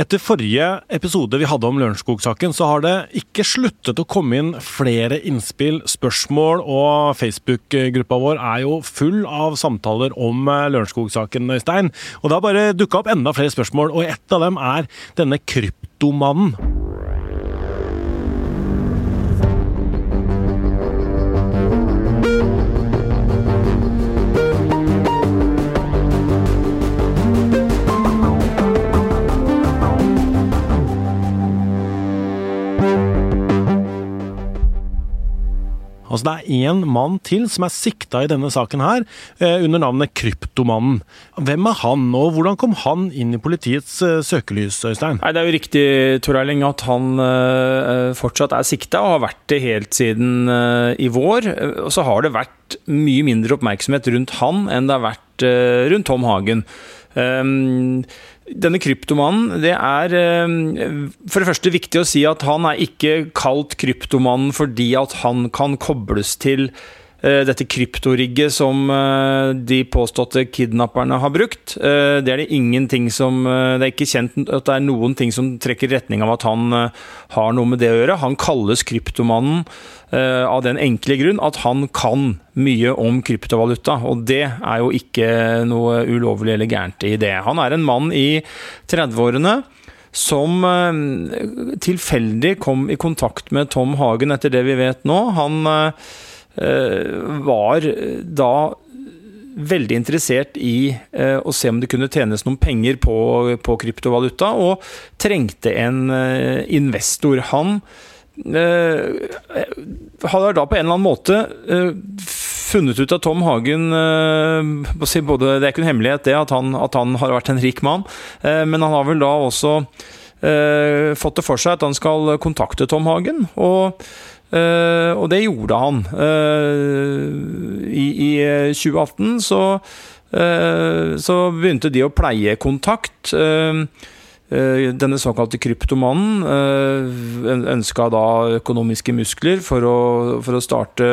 Etter forrige episode vi hadde om Lørenskog-saken, så har det ikke sluttet å komme inn flere innspill, spørsmål, og Facebook-gruppa vår er jo full av samtaler om eh, Lørenskog-saken, Øystein. Og det har bare dukka opp enda flere spørsmål, og ett av dem er denne kryptomannen. Altså Det er én mann til som er sikta i denne saken her, eh, under navnet Kryptomannen. Hvem er han, og hvordan kom han inn i politiets eh, søkelys, Øystein? Nei, Det er jo riktig Tor Erling, at han uh, fortsatt er sikta, og har vært det helt siden i vår. Og så har det vært mye mindre oppmerksomhet rundt han enn det har vært rundt Tom Hagen. Um, denne kryptomannen, det er for det første viktig å si at han er ikke kalt kryptomannen fordi at han kan kobles til dette kryptorigget som eh, de påståtte kidnapperne har brukt. Eh, det er det ingenting som Det er ikke kjent at det er noen ting som trekker i retning av at han har noe med det å gjøre. Han kalles kryptomannen av den enkle grunn at han kan mye om kryptovaluta, og det er jo ikke noe ulovlig eller gærent i det. Han er en mann i 30-årene som tilfeldig kom i kontakt med Tom Hagen, etter det vi vet nå. Han var da veldig interessert i eh, å se om det kunne tjenes noen penger på, på kryptovaluta, og trengte en eh, investor. Han har da på en eller annen måte funnet ut at Tom Hagen både, Det er ikke en hemmelighet det at han, at han har vært en rik mann, men han har vel da også fått det for seg at han skal kontakte Tom Hagen. og Uh, og det gjorde han. Uh, i, I 2018 så, uh, så begynte de å pleie kontakt. Denne såkalte kryptomannen ønska da økonomiske muskler for å, for å starte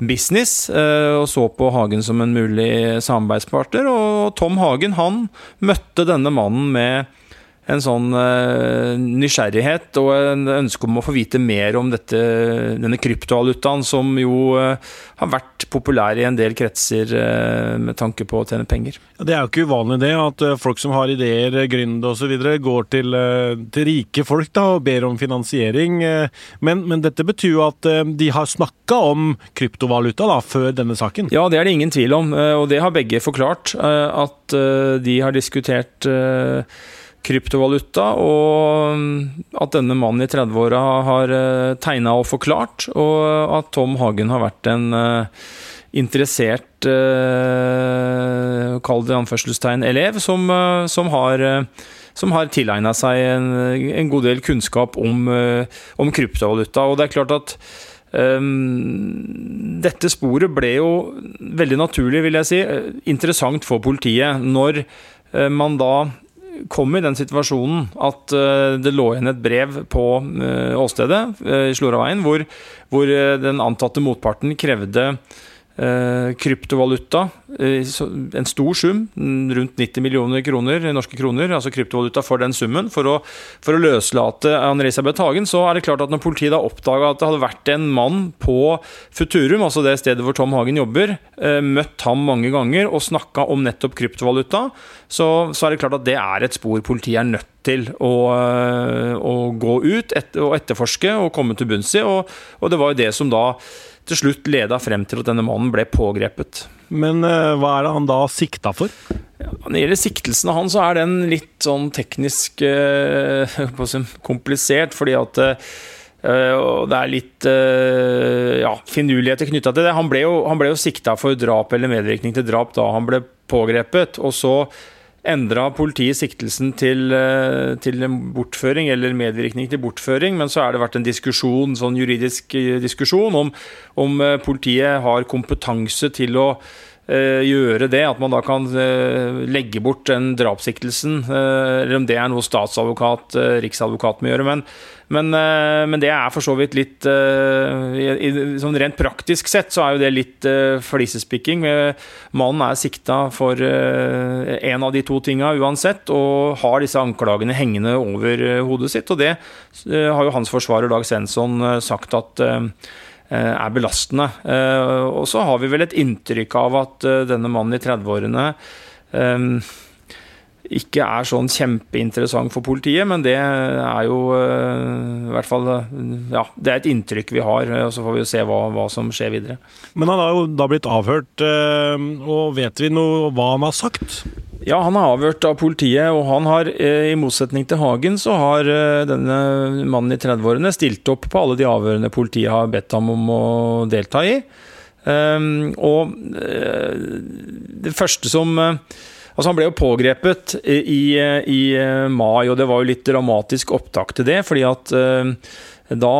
business, og så på Hagen som en mulig samarbeidspartner. Og Tom Hagen han møtte denne mannen med en sånn uh, nysgjerrighet og en ønske om å få vite mer om dette, denne kryptovalutaen, som jo uh, har vært populær i en del kretser uh, med tanke på å tjene penger. Det er jo ikke uvanlig det, at folk som har ideer, gründer osv., går til, til, rike folk da, og ber om finansiering. Men, men dette betyr jo at de har snakka om kryptovaluta da, før denne saken? Ja, det er det ingen tvil om, og det har begge forklart. At de har diskutert kryptovaluta, og mm, at denne mannen i 30-åra har eh, tegna og forklart, og at Tom Hagen har vært en eh, interessert eh, Kall det anførselstegn elev, som, som har som har tilegna seg en, en, god del kunnskap om, om, kryptovaluta. Og det er klart at um, dette sporet ble jo veldig naturlig, vil jeg si, interessant for politiet. Når man da kom i den situasjonen at uh, det lå igjen et brev på uh, åstedet uh, i Sloraveien, hvor, hvor den antatte motparten krevde kryptovaluta, en stor sum, rundt 90 millioner kroner, norske kroner, altså kryptovaluta for den summen, for å, for å løslate Anne-Elisabeth Hagen, så er det klart at når politiet da oppdaga at det hadde vært en mann på Futurum, altså det stedet hvor Tom Hagen jobber, møtt ham mange ganger og snakka om nettopp kryptovaluta, så, så, er det klart at det er et spor politiet er nødt til å, å gå ut et, og etterforske og komme til bunns i. Og, og, det var jo det som da til slutt leda frem til at denne mannen ble pågrepet. Men uh, hva er det han da sikta for? Ja, når det gjelder siktelsen av han, så er den litt sånn teknisk uh, komplisert, fordi at og det er litt uh, ja, finurligheter knytta til det. Han ble jo, han ble jo sikta for drap eller medvirkning til drap da han ble pågrepet. Og så endra politiet siktelsen til, eh, til, bortføring eller medvirkning til bortføring, men så har det vært en diskusjon, sånn juridisk eh, diskusjon om, om eh, politiet har kompetanse til å gjøre det. At man da kan legge bort den drapssiktelsen. eller om det er noe statsadvokat, riksadvokat må gjøre. Men, men, men, det er for så vidt litt sånn Rent praktisk sett så er jo det litt flisespikking. Mannen er sikta for en av de to tinga uansett, og har disse anklagene hengende over hodet sitt. Og det har jo hans forsvarer Dag Svensson sagt at Eh, er belastende. Eh, og så har vi vel et inntrykk av at eh, denne mannen i 30-årene ikke er sånn kjempeinteressant for politiet, men det er jo i hvert fall Ja, det er et inntrykk vi har, og så får vi jo se hva, hva som skjer videre. Men han har jo da blitt avhørt, og vet vi noe hva han har sagt? Ja, han er avhørt av politiet, og han har, eh, i motsetning til Hagen, så har eh, denne mannen i 30-årene stilt opp på alle de avhørene politiet har bedt ham om å delta i. Um, og det første som Altså Han ble jo pågrepet i, i uh, mai, og det var jo litt dramatisk opptak til det. fordi at da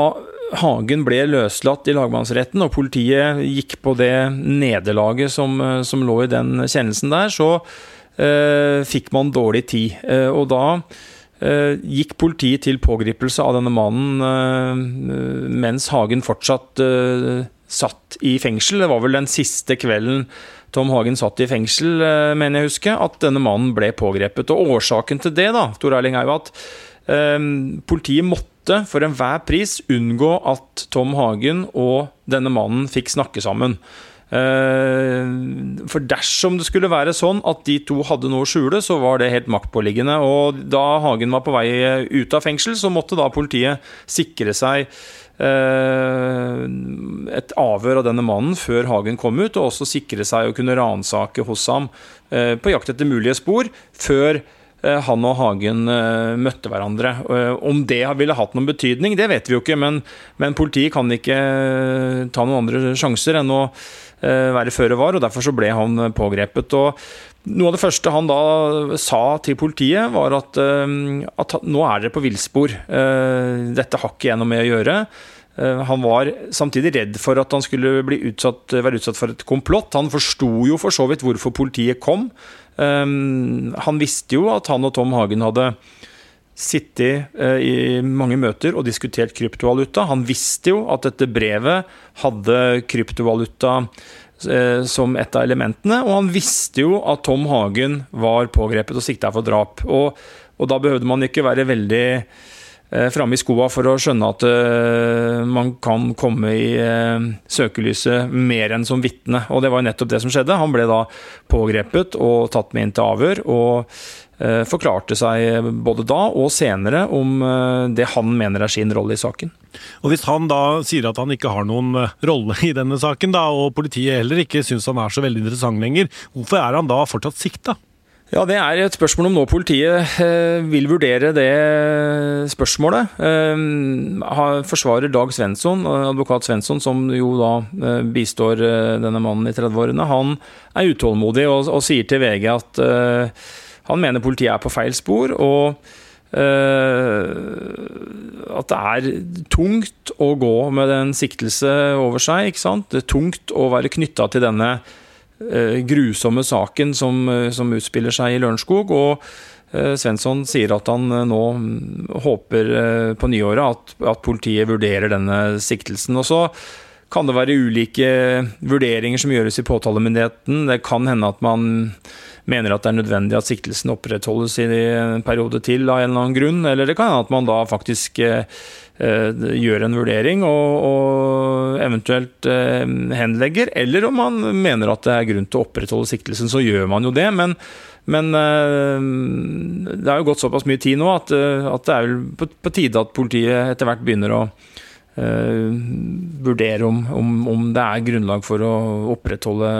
Hagen ble løslatt i lagmannsretten, og politiet gikk på det nederlaget som, som lå i den kjennelsen der, så Eh, fikk man dårlig tid. Eh, og da eh, gikk politiet til pågripelse av denne mannen mens Hagen fortsatt satt i fengsel. Det var vel den siste kvelden Tom Hagen satt i fengsel, mener jeg husker, at denne mannen ble pågrepet. Og årsaken til det, da, Tor Erling, er jo at politiet måtte for enhver pris unngå at Tom Hagen og denne mannen fikk snakke sammen. Eh, for dersom det skulle være sånn at de to hadde noe å skjule, så var det helt maktpåliggende. Og da Hagen var på vei ut av fengsel, så måtte da politiet sikre seg eh, et avhør av denne mannen før Hagen kom ut, og også sikre seg å kunne ransake hos ham eh, på jakt etter mulige spor før han og Hagen møtte hverandre. Om det ville hatt noen betydning, det vet vi jo ikke, men, men politiet kan ikke ta noen andre sjanser enn å Eh, være føre var, og derfor så ble han pågrepet. og noe av det første han da sa til politiet, var at, eh, at nå er dere på villspor. Eh, dette har ikke jeg noe med å gjøre. Han var samtidig redd for at han skulle utsatt, være utsatt for et komplott. Han forsto jo for så vidt hvorfor politiet kom. Han visste jo at han og Tom Hagen hadde sittet i mange møter og diskutert kryptovaluta. Han visste jo at dette brevet hadde kryptovaluta eh, som et av elementene, og han visste jo at Tom Hagen var pågrepet og sikta for drap. Og, og, da behøvde man ikke være veldig eh, framme i skoa for å skjønne at eh, man kan komme i eh, søkelyset mer enn som vitne. Og det var jo nettopp det som skjedde. Han ble da pågrepet og tatt med inn til avhør. og Eh, forklarte seg både da og senere om eh, det han mener er sin rolle i saken. Og Hvis han da sier at han ikke har noen eh, rolle i denne saken, da, og politiet heller ikke syns han er så veldig interessant lenger, hvorfor er han da fortsatt sikta? Ja, Det er et spørsmål om nå politiet vil vurdere det spørsmålet. forsvarer Dag Svensson, advokat Svensson, som jo da bistår denne mannen i 30-årene, han er utålmodig og, og, sier til VG at han mener politiet er på feil spor, og uh, at det er tungt å gå med en siktelse over seg. ikke sant? Det er tungt å være knytta til denne uh, grusomme saken som, uh, som, utspiller seg i Lørenskog. og Svensson sier at han nå håper på nyåret at, at politiet vurderer denne siktelsen. Og så kan det være ulike vurderinger som gjøres i påtalemyndigheten. Det kan hende at man mener at det er nødvendig at siktelsen opprettholdes i en periode til av en eller annen grunn. Eller det kan hende at man da faktisk eh, eh, gjør en vurdering og, og eventuelt eh, henlegger. Eller om man mener at det er grunn til å opprettholde siktelsen, så gjør man jo det. Men, men det har jo gått såpass mye tid nå at, at det er på, på tide at politiet etter hvert begynner å vurdere om, om, om, det er grunnlag for å opprettholde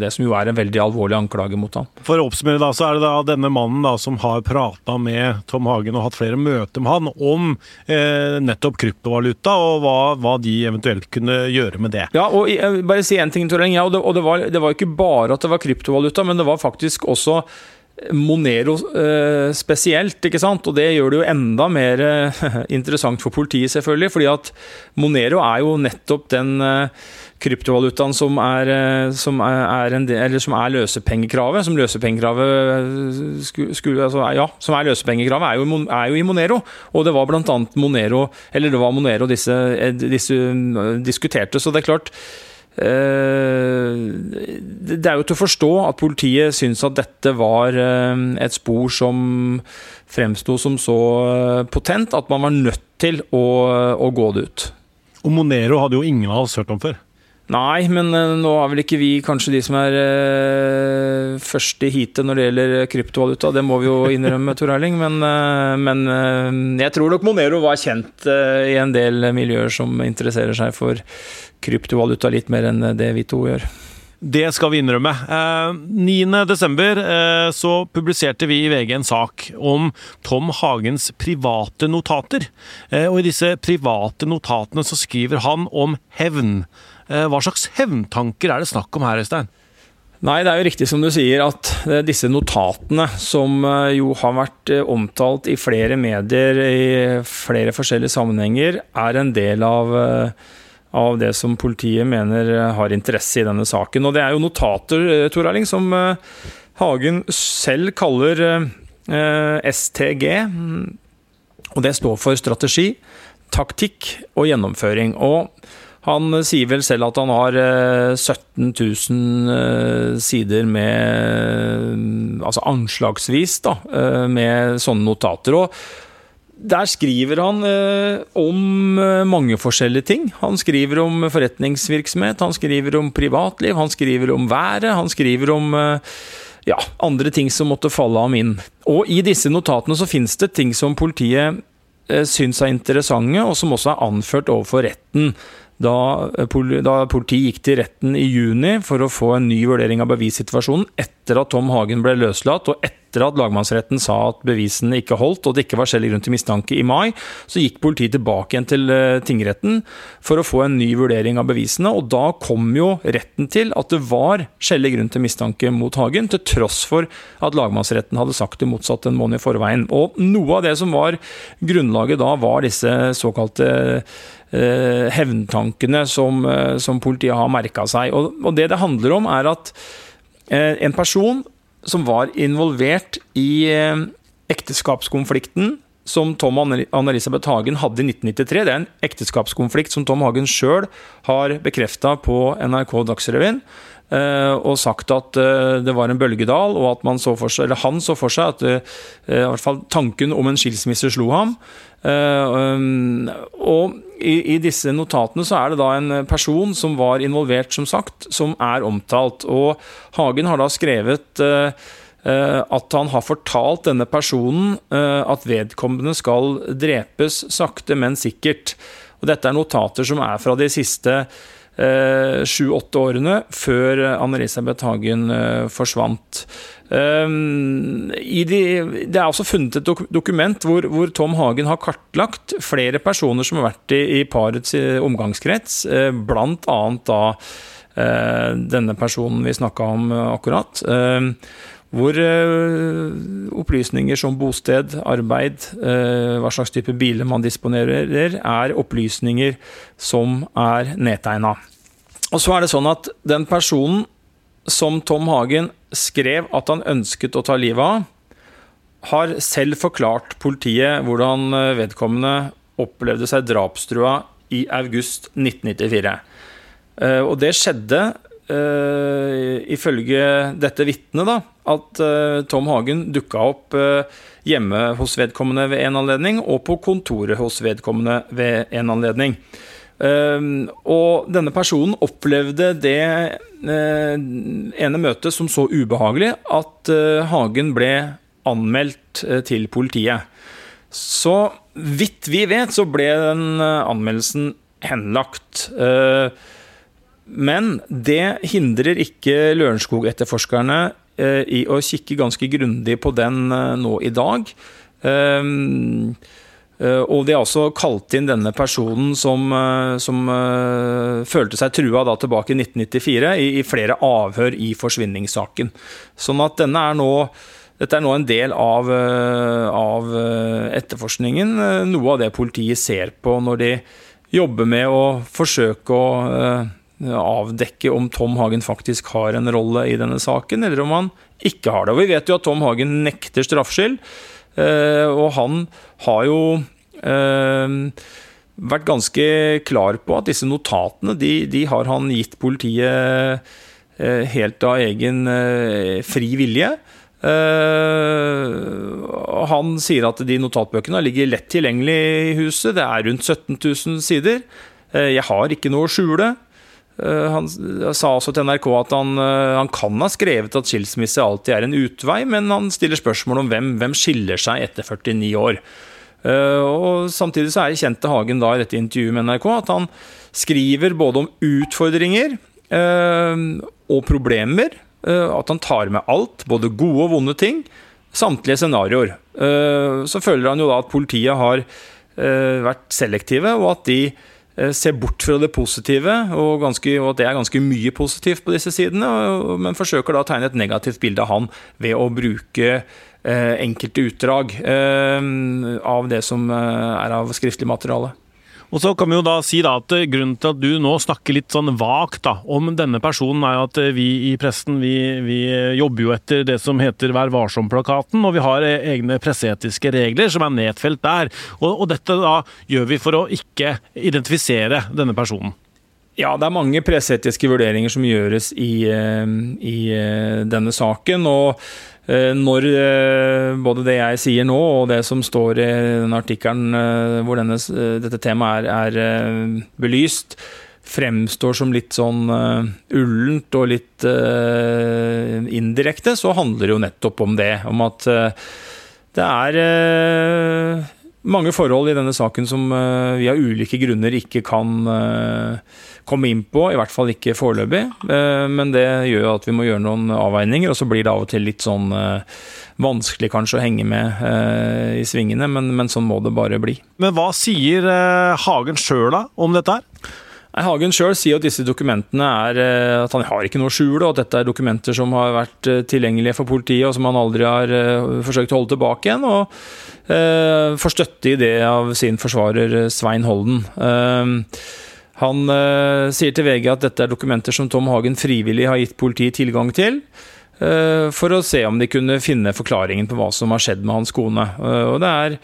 det som jo er en veldig alvorlig anklage mot ham. For å oppsummere da, så er det da denne mannen da som har prata med Tom Hagen og hatt flere møter med han om eh, nettopp kryptovaluta, og hva, hva, de eventuelt kunne gjøre med det. Ja, og jeg, bare si en ting, Toreng. Ja, og, det, og det, var, det var ikke bare at det var kryptovaluta, men det var faktisk også Monero eh, spesielt, ikke sant? og det gjør det jo enda mer eh, interessant for politiet, selvfølgelig. fordi at Monero er jo nettopp den eh, kryptovalutaen som er, som er, del, eller som er løsepengekravet. Som løsepengekravet skulle, skulle, altså, ja, som er løsepengekravet, er jo, er jo i Monero. Og det var bl.a. Monero eller det var Monero disse, disse diskuterte. Så det er klart det er jo til å forstå at politiet syns at dette var eh, et spor som fremsto som så eh, potent at man var nødt til å, å gå det ut. Og Monero hadde jo ingen av oss hørt om før. Nei, men nå er vel ikke vi kanskje de som er uh, først i heatet når det gjelder kryptovaluta. Det må vi jo innrømme, Tor Erling. Men, uh, men uh, jeg tror nok Monero var kjent i en del miljøer som interesserer seg for kryptovaluta litt mer enn det vi to gjør. Det skal vi innrømme. Eh, 9.12. Eh, så publiserte vi i VG en sak om Tom Hagens private notater. Eh, og i disse private notatene så skriver han om hevn. Eh, hva slags hevntanker er det snakk om her, Øystein? Nei, det er jo riktig som du sier at eh, disse notatene, som eh, jo har vært omtalt i flere medier i flere forskjellige sammenhenger, er en del av av det som politiet mener har interesse i denne saken. Og Det er jo notater Tor Erling, som Hagen selv kaller STG. Og Det står for strategi, taktikk og gjennomføring. Og han sier vel selv at han har 17 000 sider med Altså anslagsvis, da, med sånne notater. Og der skriver han eh, om eh, mange forskjellige ting. Han skriver om forretningsvirksomhet, han skriver om privatliv, han skriver om været, han skriver om eh, ja, andre ting som måtte falle ham inn. Og i disse notatene så finnes det ting som politiet eh, syns er interessante, og som også er anført overfor retten. Da, eh, da, politiet gikk til retten i juni for å få en ny vurdering av bevissituasjonen etter at Tom Hagen ble løslatt, og etter at lagmannsretten sa at bevisene ikke holdt, og det ikke var skjellig grunn til mistanke i mai, så gikk politiet tilbake igjen til eh, tingretten for å få en ny vurdering av bevisene. Og da kom jo retten til at det var skjellig grunn til mistanke mot Hagen, til tross for at lagmannsretten hadde sagt det motsatte en måned i forveien. Og noe av det som var grunnlaget da, var disse såkalte eh, hevntankene som, eh, som, politiet har merka seg. Og, og, det det handler om, er at eh, en person som var involvert i eh, ekteskapskonflikten som Tom og Anne-Elisabeth Hagen hadde i 1993. Det er en ekteskapskonflikt som Tom Hagen sjøl har bekrefta på NRK Dagsrevyen. Eh, og sagt at eh, det var en bølgedal, og at så seg, han så for seg at i hvert fall tanken om en skilsmisse slo ham. Og i, disse notatene så er det da en person som var involvert, som sagt, som er omtalt. Og Hagen har da skrevet at han har fortalt denne personen at vedkommende skal drepes sakte, men sikkert. Og dette er notater som er fra de siste sju-åtte årene, før Anne-Elisabeth Hagen forsvant. Um, de, det er også funnet et dokument hvor, hvor, Tom Hagen har kartlagt flere personer som har vært i, i parets eh, omgangskrets, blant annet da denne personen vi snakka om akkurat. Hvor opplysninger som bosted, arbeid, hva slags type biler man disponerer, er opplysninger som er nedtegna. Og så er det sånn at den personen som Tom Hagen skrev at han ønsket å ta livet av, har selv forklart politiet hvordan eh, vedkommende opplevde seg drapstrua i august 1994. Eh, og det skjedde, uh, ifølge dette vitnet, at uh, Tom Hagen dukka opp uh, hjemme hos vedkommende ved en anledning, og på kontoret hos vedkommende ved en anledning. Og denne personen opplevde det ene møtet som så ubehagelig at Hagen ble anmeldt til politiet. Så vidt vi vet, så ble den anmeldelsen henlagt. Men det hindrer ikke Lørenskog-etterforskerne i å kikke ganske grundig på den nå i dag. Eh, og de har også kalt inn denne personen som, eh, som følte seg trua da tilbake i 1994, i, i, flere avhør i forsvinningssaken. Sånn at denne er nå dette er nå en del av, av etterforskningen. Noe av det politiet ser på når de jobber med å forsøke å avdekke om Tom Hagen faktisk har en rolle i denne saken, eller om han ikke har det. Og Vi vet jo at Tom Hagen nekter straffskyld, eh, og han har jo eh, vært ganske klar på at disse notatene de, de har han gitt politiet eh, helt av egen fri vilje. Han sier at de notatbøkene ligger lett tilgjengelig i huset. Det er rundt 17 000 sider. Jeg har ikke noe å skjule. Eh, han sa også til NRK at han, eh, han, kan ha skrevet at skilsmisse alltid er en utvei, men han stiller spørsmål om hvem, hvem skiller seg etter 49 år. Eh, og Samtidig så erkjente Hagen da i dette intervjuet med NRK at han skriver både om utfordringer og problemer. At han tar med alt, både gode og vonde ting. Samtlige scenarioer. Så føler han jo da at politiet har vært selektive, og at de Eh, ser bort fra det positive, og, ganske, og, at det er ganske mye positivt på disse sidene, men forsøker da å tegne et negativt bilde av han ved å bruke eh, enkelte utdrag eh, av det som er av skriftlig materiale. Og så kan vi jo da si da at eh, Grunnen til at du nå snakker litt sånn vagt om denne personen, er jo at eh, vi i pressen vi, vi jobber jo etter det som heter Vær varsom-plakaten, og vi har eh, egne presseetiske regler som er nedfelt der. Og, og dette da gjør vi for å ikke identifisere denne personen. Ja, det er mange presseetiske vurderinger som gjøres i, i denne saken. og Eh, når eh, både det jeg sier nå og det som står i den artikkelen eh, hvor denne, dette temaet er, er, belyst, fremstår som litt sånn ullent og litt indirekte, så handler det jo nettopp om det. Om at det er mange forhold i denne saken som vi av ulike grunner ikke kan komme inn på, i hvert fall ikke foreløpig. Eh, men det gjør at vi må gjøre noen avveininger, og så blir det av og til litt sånn eh, vanskelig kanskje å henge med eh, i svingene, men, men sånn må det bare bli. Men hva sier Hagen sjøl da om dette her? Hagen sjøl sier at disse dokumentene er at han har ikke noe å skjule, og at dette er dokumenter som har vært tilgjengelige for politiet, og som han aldri har forsøkt å holde tilbake igjen. Og får støtte i det av sin forsvarer Svein Holden. Han eh, sier til VG at dette er dokumenter som Tom Hagen frivillig har gitt politiet tilgang til. For å se om de kunne finne forklaringen på hva som har skjedd med hans kone. Og det er,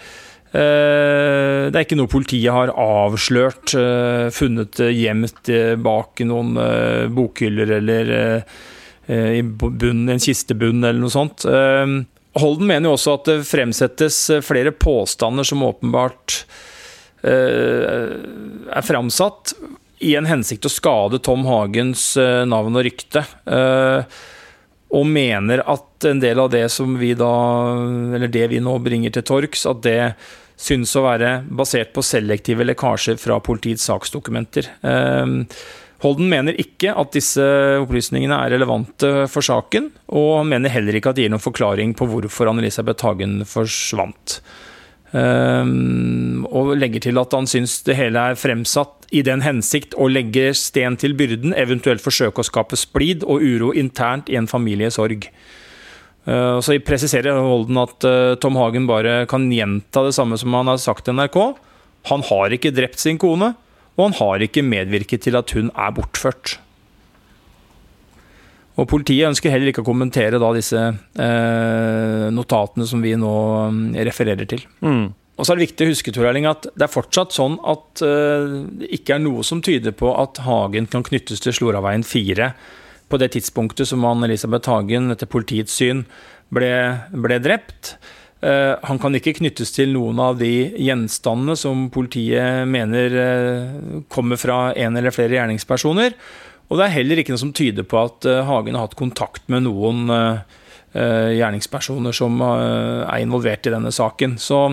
det er ikke noe politiet har avslørt, funnet gjemt bak noen bokhyller eller i bunnen, en kistebunn eller noe sånt. Holden mener jo også at det fremsettes flere påstander som åpenbart Eh, er framsatt i en hensikt å skade Tom Hagens eh, navn og rykte. Eh, og mener at en del av det som vi da Eller det vi nå bringer til torgs, at det synes å være basert på selektive lekkasjer fra politiets saksdokumenter. Holden mener ikke at disse opplysningene er relevante for saken, og mener heller ikke at det gir noen forklaring på hvorfor Anne-Elisabeth Hagen forsvant. Um, og legger til at han syns det hele er fremsatt i den hensikt å legge sten til byrden, eventuelt forsøke å skape splid og uro internt i en familiesorg. Uh, så presiserer Holden at uh, Tom Hagen bare kan gjenta det samme som han har sagt til NRK. Han har ikke drept sin kone, og han har ikke medvirket til at hun er bortført. Og Politiet ønsker heller ikke å kommentere da disse eh, notatene som vi nå mm, refererer til. Mm. Og så er det viktig å huske Tor at det er fortsatt sånn at eh, det ikke er noe som tyder på at Hagen kan knyttes til Sloraveien 4 på det tidspunktet som Ann-Elisabeth Hagen etter politiets syn ble, ble drept. Uh, han kan ikke knyttes til noen av de gjenstandene som politiet mener uh, kommer fra en eller flere gjerningspersoner. Og det er heller ikke noe som tyder på at uh, Hagen har hatt kontakt med noen gjerningspersoner som er involvert i denne saken. Så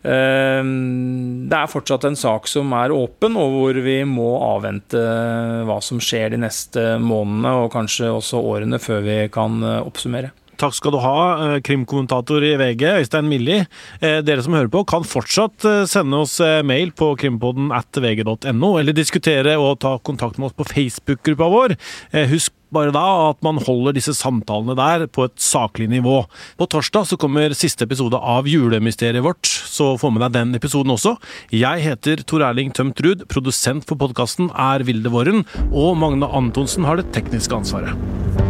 det er fortsatt en sak som er åpen, og hvor vi må avvente hva som skjer de neste månedene og kanskje også årene før vi kan oppsummere. Takk skal du ha, eh, krimkommentator i VG, Øystein Milli. Eh, dere som hører på, kan fortsatt eh, sende oss mail på krimpodden at vg.no, eller diskutere og ta kontakt med oss på Facebook-gruppa vår. Husk bare da at man holder disse samtalene der på et saklig nivå. På torsdag så kommer siste episode av Julemysteriet vårt, så få med deg den episoden også. Jeg heter Tor Erling Tømt Ruud, produsent for podkasten er Vilde Våren, og Magne Antonsen har det tekniske ansvaret.